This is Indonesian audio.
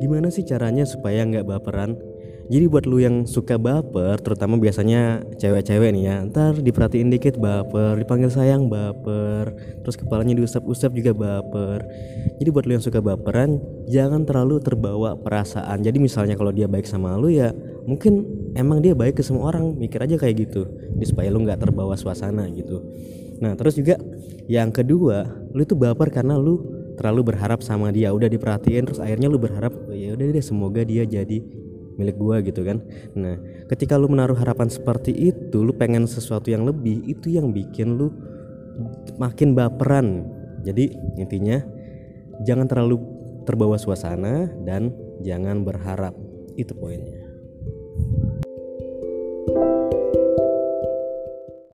gimana sih caranya supaya nggak baperan jadi buat lu yang suka baper, terutama biasanya cewek-cewek nih ya, ntar diperhatiin dikit baper, dipanggil sayang baper, terus kepalanya diusap-usap juga baper. Jadi buat lu yang suka baperan, jangan terlalu terbawa perasaan. Jadi misalnya kalau dia baik sama lu ya, mungkin emang dia baik ke semua orang, mikir aja kayak gitu, Jadi supaya lu nggak terbawa suasana gitu. Nah terus juga yang kedua, lu itu baper karena lu terlalu berharap sama dia, udah diperhatiin, terus akhirnya lu berharap "Oh, ya udah deh semoga dia jadi milik gua gitu kan. Nah, ketika lu menaruh harapan seperti itu, lu pengen sesuatu yang lebih, itu yang bikin lu makin baperan. Jadi intinya jangan terlalu terbawa suasana dan jangan berharap. Itu poinnya.